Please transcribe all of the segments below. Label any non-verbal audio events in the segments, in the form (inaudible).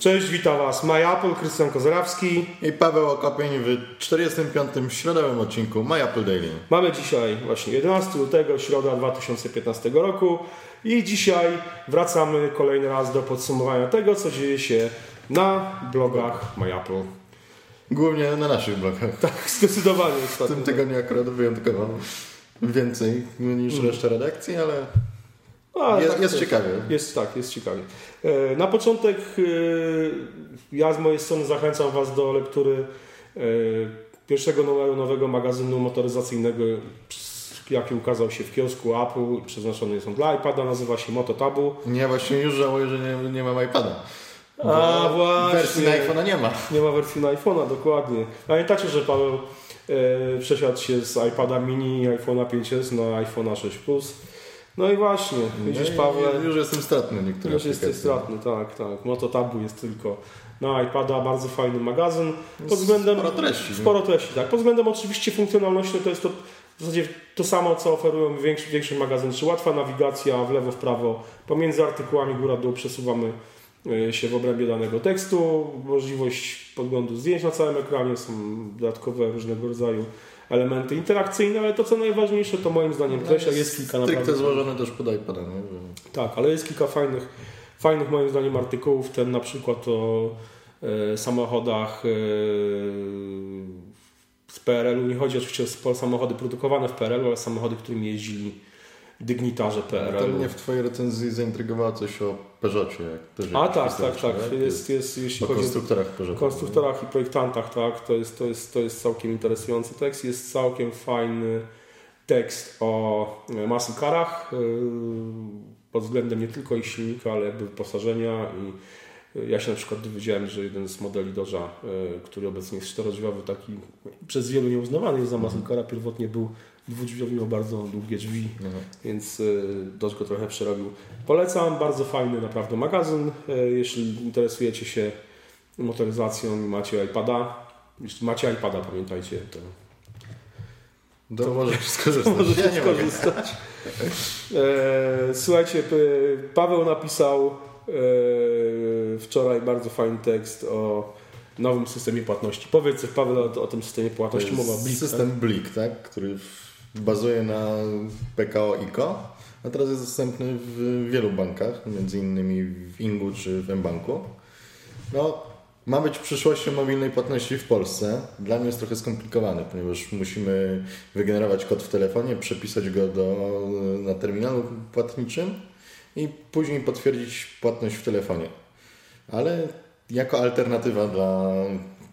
Cześć, witam Was. My Apple, Krystian Kozarawski. I Paweł Okopień w 45. środowym odcinku My Apple Daily. Mamy dzisiaj właśnie 11 lutego, środa 2015 roku i dzisiaj wracamy kolejny raz do podsumowania tego, co dzieje się na blogach My Apple. Głównie na naszych blogach. Tak, zdecydowanie. W tym tygodniu akurat wyjątkowo więcej niż mm. reszta redakcji, ale a, jest, tak, jest ciekawie. Jest tak, jest ciekawie. E, na początek e, ja z mojej strony zachęcam Was do lektury e, pierwszego numeru nowego magazynu motoryzacyjnego, jaki ukazał się w kiosku Apple, przeznaczony jest on dla iPada, nazywa się Moto Tabu. Nie, właśnie już żałuję, że nie, nie mam iPada. A właśnie. Wersji na iPhone'a nie ma. Nie ma wersji na iPhone'a, dokładnie. Pamiętacie, że Paweł e, przesiadł się z iPada mini i iPhone'a 5S na iPhone'a 6 Plus. No i właśnie, widzisz no Paweł. Już jestem stratny niektóre Już jesteś stratny, tak, tak. Moto Tabu jest tylko na iPada, bardzo fajny magazyn. Pod względem, sporo treści. Sporo treści, tak. Pod względem oczywiście funkcjonalności to jest to w zasadzie to samo, co oferują większy, większy magazyn, czy łatwa nawigacja w lewo, w prawo, pomiędzy artykułami góra-dół przesuwamy e, się w obrębie danego tekstu, możliwość podglądu zdjęć na całym ekranie, są dodatkowe różnego rodzaju elementy interakcyjne, ale to co najważniejsze to moim zdaniem no, jest kilka naprawdę... Stricte złożone też pod iPada, nie? Tak, ale jest kilka fajnych, fajnych moim zdaniem artykułów, ten na przykład o e, samochodach e, z PRL-u, nie chodzi oczywiście o samochody produkowane w PRL-u, ale samochody, którymi jeździli dygnitarze PRL. To mnie w Twojej recenzji zaintrygowało coś o też A tak, tak, tak. Jest, jest, jeśli o konstruktorach Peugeot. konstruktorach i projektantach, tak. To jest, to, jest, to jest całkiem interesujący tekst. Jest całkiem fajny tekst o e, muscle carach e, pod względem nie tylko ich silnika, ale jakby wyposażenia i ja się na przykład dowiedziałem, że jeden z modeli Doża, który obecnie jest czterodrzwiowy, taki przez wielu nieuznawany jest za muscle cara, pierwotnie był dwudrzwiowy miał bardzo długie drzwi, mhm. więc y, dość go trochę przerobił. Polecam, bardzo fajny naprawdę magazyn. Y, jeśli interesujecie się motoryzacją i macie iPada, jeśli macie iPada, pamiętajcie, to to, to możecie skorzystać. (laughs) Możecie ja skorzystać. E, słuchajcie, Paweł napisał e, wczoraj bardzo fajny tekst o nowym systemie płatności. Powiedz Paweł o, o tym systemie płatności. Mowa Blik, system tak? Blik, tak? który bazuje na PKO ICO, a teraz jest dostępny w wielu bankach, między innymi w Ingu czy w mBanku. No, ma być przyszłością mobilnej płatności w Polsce. Dla mnie jest trochę skomplikowany, ponieważ musimy wygenerować kod w telefonie, przepisać go do, na terminalu płatniczym i później potwierdzić płatność w telefonie. Ale jako alternatywa dla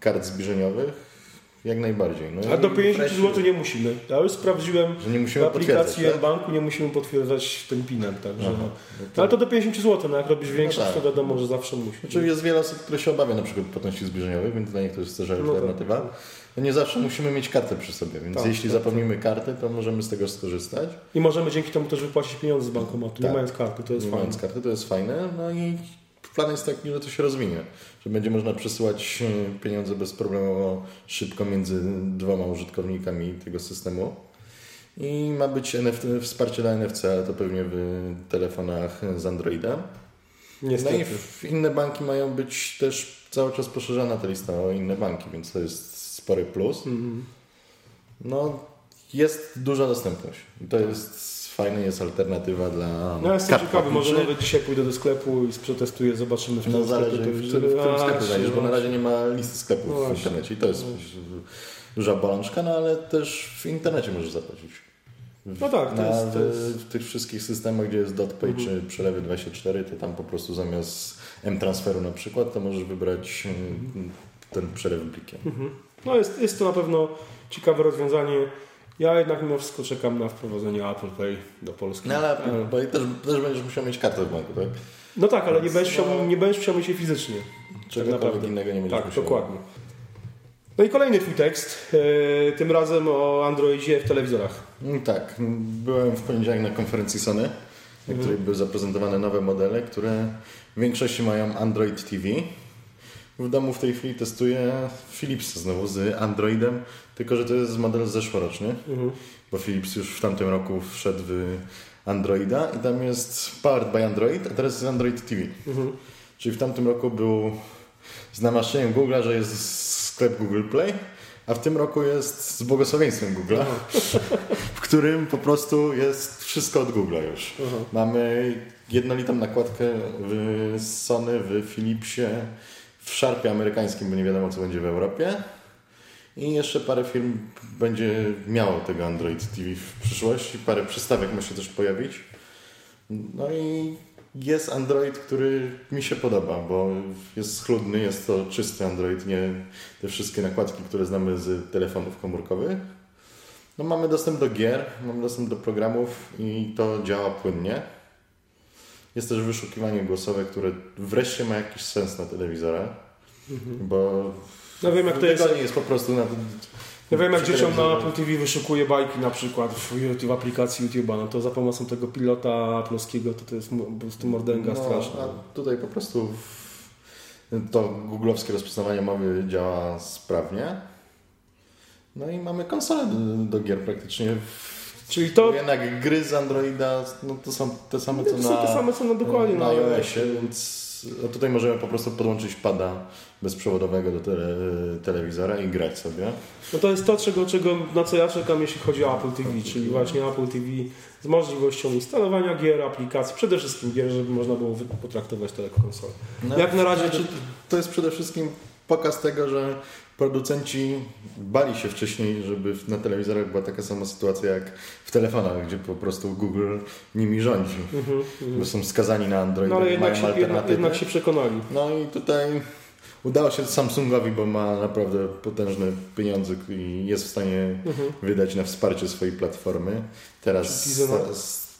kart zbliżeniowych jak najbardziej. No A do 50 zł nie musimy. Ja już sprawdziłem że nie musimy w aplikacji tak? banku nie musimy potwierdzać tym pinem. Także Aha, no. no to... Ale to do 50 zł, no jak robisz większe, no tak. to wiadomo, że zawsze musi. Znaczy jest wiele osób, które się obawia na przykład płatności zbliżeniowych, więc dla nich to jest też no tak. alternatywa. Tak. No nie zawsze musimy mieć kartę przy sobie, więc tak, jeśli tak, zapomnimy tak. karty, to możemy z tego skorzystać. I możemy dzięki temu też wypłacić pieniądze z bankomatu, nie mając karty, to jest nie fajne. mając karty, to jest fajne. No i plan jest taki, że to się rozwinie, że będzie można przesyłać e, pieniądze bezproblemowo szybko między dwoma użytkownikami tego systemu. I ma być NFT, wsparcie dla NFC, ale to pewnie w telefonach z Androida. Niestety. No i inne banki mają być też cały czas poszerzana ta lista o inne banki, więc to jest spory plus. -hmm. No, jest duża dostępność. I to jest fajna jest alternatywa dla No jestem ciekawy, może nawet dzisiaj pójdę do sklepu i przetestuję, zobaczymy w no, zależy, sklepie. W, w, w którym sklepie znajdziesz, bo na razie nie ma listy sklepów no w internecie i to jest no. duża bolączka, no ale też w internecie możesz zapłacić. No tak, to na, jest, to jest... W tych wszystkich systemach, gdzie jest DotPay mhm. czy przelewy 24, to tam po prostu zamiast M-transferu na przykład, to możesz wybrać mm, ten przelew blikiem. Mhm. No jest, jest to na pewno ciekawe rozwiązanie. Ja jednak mimo wszystko czekam na wprowadzenie Apple Pay do Polski. No ale bo też, też będziesz musiał mieć kartę w banku, tak? No tak, ale nie będziesz, musiał, nie będziesz musiał mieć jej fizycznie. Czegokolwiek tak innego nie będziesz Tak, musiał. dokładnie. No i kolejny twój tekst, yy, tym razem o Androidzie w telewizorach. Mm, tak, byłem w poniedziałek na konferencji Sony, na mhm. której były zaprezentowane nowe modele, które w większości mają Android TV. W domu w tej chwili testuję Philips znowu z Androidem, tylko że to jest model zeszłoroczny, mhm. bo Philips już w tamtym roku wszedł w Androida i tam jest Powered by Android, a teraz jest Android TV. Mhm. Czyli w tamtym roku był z namaszczeniem Google'a, że jest sklep Google Play, a w tym roku jest z błogosławieństwem Google'a, (laughs) w którym po prostu jest wszystko od Google'a już. Aha. Mamy jednolitą nakładkę w Sony, w Philipsie, w Sharpie amerykańskim, bo nie wiadomo co będzie w Europie. I jeszcze parę firm będzie miało tego Android TV w przyszłości. Parę przystawek ma się też pojawić. No i jest Android, który mi się podoba, bo jest schludny, jest to czysty Android, nie te wszystkie nakładki, które znamy z telefonów komórkowych. No mamy dostęp do gier, mamy dostęp do programów i to działa płynnie. Jest też wyszukiwanie głosowe, które wreszcie ma jakiś sens na telewizorach, mhm. bo no wiem, jak to jest. jest po prostu na ja wiem, jak dzieciom na Apple TV wyszukuje bajki na przykład w, YouTube, w aplikacji YouTube'a, no to za pomocą tego pilota polskiego to, to jest po prostu mordęga no, straszna. A tutaj po prostu to googlowskie rozpoznawanie mowy działa sprawnie. No i mamy konsolę do, do gier praktycznie. Czyli to... Jednak gry z Androida no to są te same co, na, te same, co na, dokładnie na iOSie, więc no tutaj możemy po prostu podłączyć pada bezprzewodowego do tele, telewizora i grać sobie. No to jest to, czego, czego, na co ja czekam, jeśli chodzi o Apple TV, czyli właśnie Apple TV z możliwością instalowania gier, aplikacji, przede wszystkim gier, żeby można było potraktować to jako konsolę. No, Jak na razie... Czy... To jest przede wszystkim pokaz tego, że producenci bali się wcześniej, żeby na telewizorach była taka sama sytuacja jak w telefonach, gdzie po prostu Google nimi rządzi, mm -hmm, bo są skazani na Android, no, ale jednak mają się, alternatywy. Jednak, się przekonali. No i tutaj udało się Samsungowi, bo ma naprawdę potężne pieniądze i jest w stanie -hmm. wydać na wsparcie swojej platformy. Teraz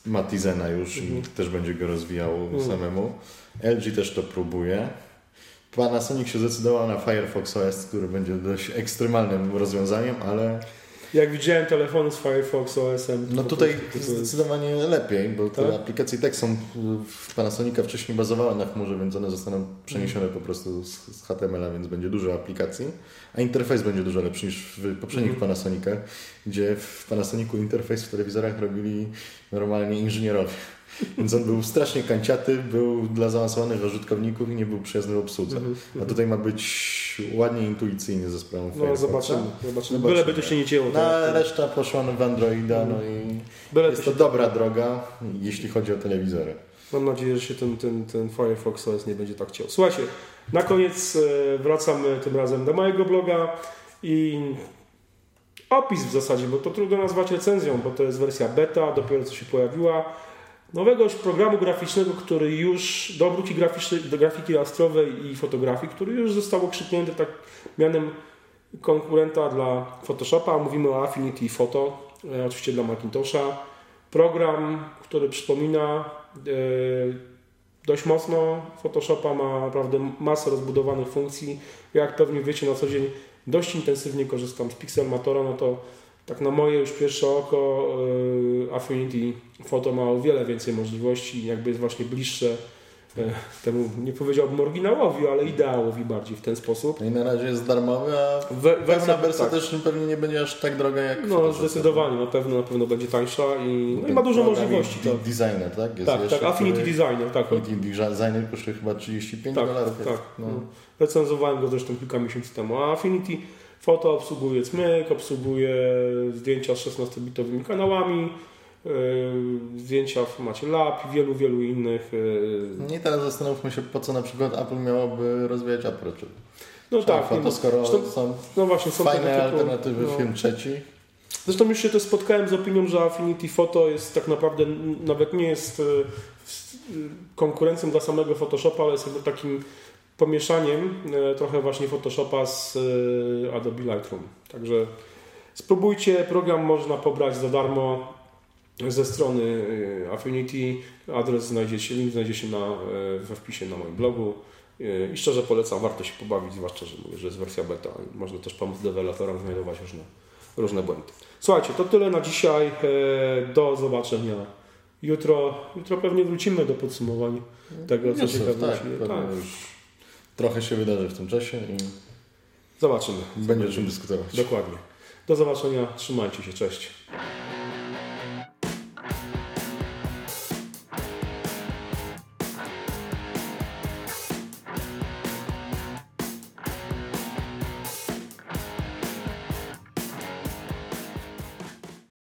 ma Tizena już i mhm. też będzie go rozwijał mhm. samemu. LG też to próbuje. Panasonic się zdecydował na Firefox OS, który będzie dość ekstremalnym rozwiązaniem, ale... Jak widziałem telefony z Firefox OS-em... No tutaj zdecydowanie lepiej, bo tak? te aplikacje tak są w Panasonica wcześniej bazowały na chmurze, więc one zostaną przeniesione po prostu z, z HTML-a, więc będzie dużo aplikacji, a interfejs będzie dużo lepszy niż w poprzednich mm. Panasonicach, gdzie w Panasonicu interfejs w telewizorach robili normalnie inżynierowie. Więc on był strasznie kanciaty, był dla zaawansowanych użytkowników i nie był przyjazny w obsłudze. Mhm, A tutaj ma być ładnie intuicyjnie ze sprawą No zobaczymy. zobaczymy. Byleby to się nie dzieło. No, reszta poszła w Androida, no i Byle jest to, dobra droga, jeśli chodzi o telewizory. Mam nadzieję, że się ten, ten, ten Firefox OS nie będzie tak ciął. Słuchajcie, na koniec e, wracamy tym razem do mojego bloga i opis w zasadzie, bo to trudno nazwać recenzją, bo to jest wersja beta, dopiero co się pojawiła nowego programu graficznego, który już do obróbki graficznej, do grafiki rastrowej i fotografii, który już został okrzyknięty tak mianem konkurenta dla Photoshopa. Mówimy o Affinity Photo, e, oczywiście dla Macintosha. Program, który przypomina e, dość mocno Photoshopa, ma naprawdę masę rozbudowanych funkcji. Jak pewnie wiecie na co dzień dość intensywnie korzystam z Pixelmatora, no to tak na moje już pierwsze oko y, Affinity Photo ma o wiele więcej możliwości jakby jest właśnie bliższe y, temu, nie powiedziałbym oryginałowi, ale ideałowi bardziej w ten sposób. No I na razie jest darmowy, a We, wersja, wersja tak. też pewnie nie będzie aż tak droga jak No zdecydowanie, na pewno na pewno będzie tańsza i, no i ma dużo możliwości. Tak. Designer, tak? Jest tak, tak, Affinity Designer, tak. Affinity Designer kosztuje chyba 35 tak, dolarów. Tak, no. no. Recenzowałem go zresztą kilka miesięcy temu, a Affinity Foto obsługuje Cmyk, obsługuje zdjęcia z 16-bitowymi kanałami, yy, zdjęcia w formacie LAP i wielu, wielu innych. Yy. I teraz zastanówmy się, po co na przykład Apple miałoby rozwijać Aperture. No tak. Foto, skoro zresztą, są, no właśnie, są fajne alternatywy no, film trzeci. Zresztą już się też spotkałem z opinią, że Affinity Photo jest tak naprawdę, nawet nie jest yy, konkurencją dla samego Photoshopa, ale jest jakby takim pomieszaniem e, trochę właśnie Photoshopa z e, Adobe Lightroom. Także spróbujcie, program można pobrać za darmo ze strony e, Affinity. Adres znajdziecie, link znajdziecie na, we wpisie na moim blogu. I szczerze polecam, warto się pobawić, zwłaszcza, że mówię, że jest wersja beta. Można też pomóc deweloperom znajdować różne, różne błędy. Słuchajcie, to tyle na dzisiaj. Do zobaczenia jutro. Jutro pewnie wrócimy do podsumowań tego, co się pewnie tak, tak trochę się wydarzy w tym czasie i zobaczymy. Będzie o czym dyskutować. Dokładnie. Do zobaczenia. Trzymajcie się. Cześć.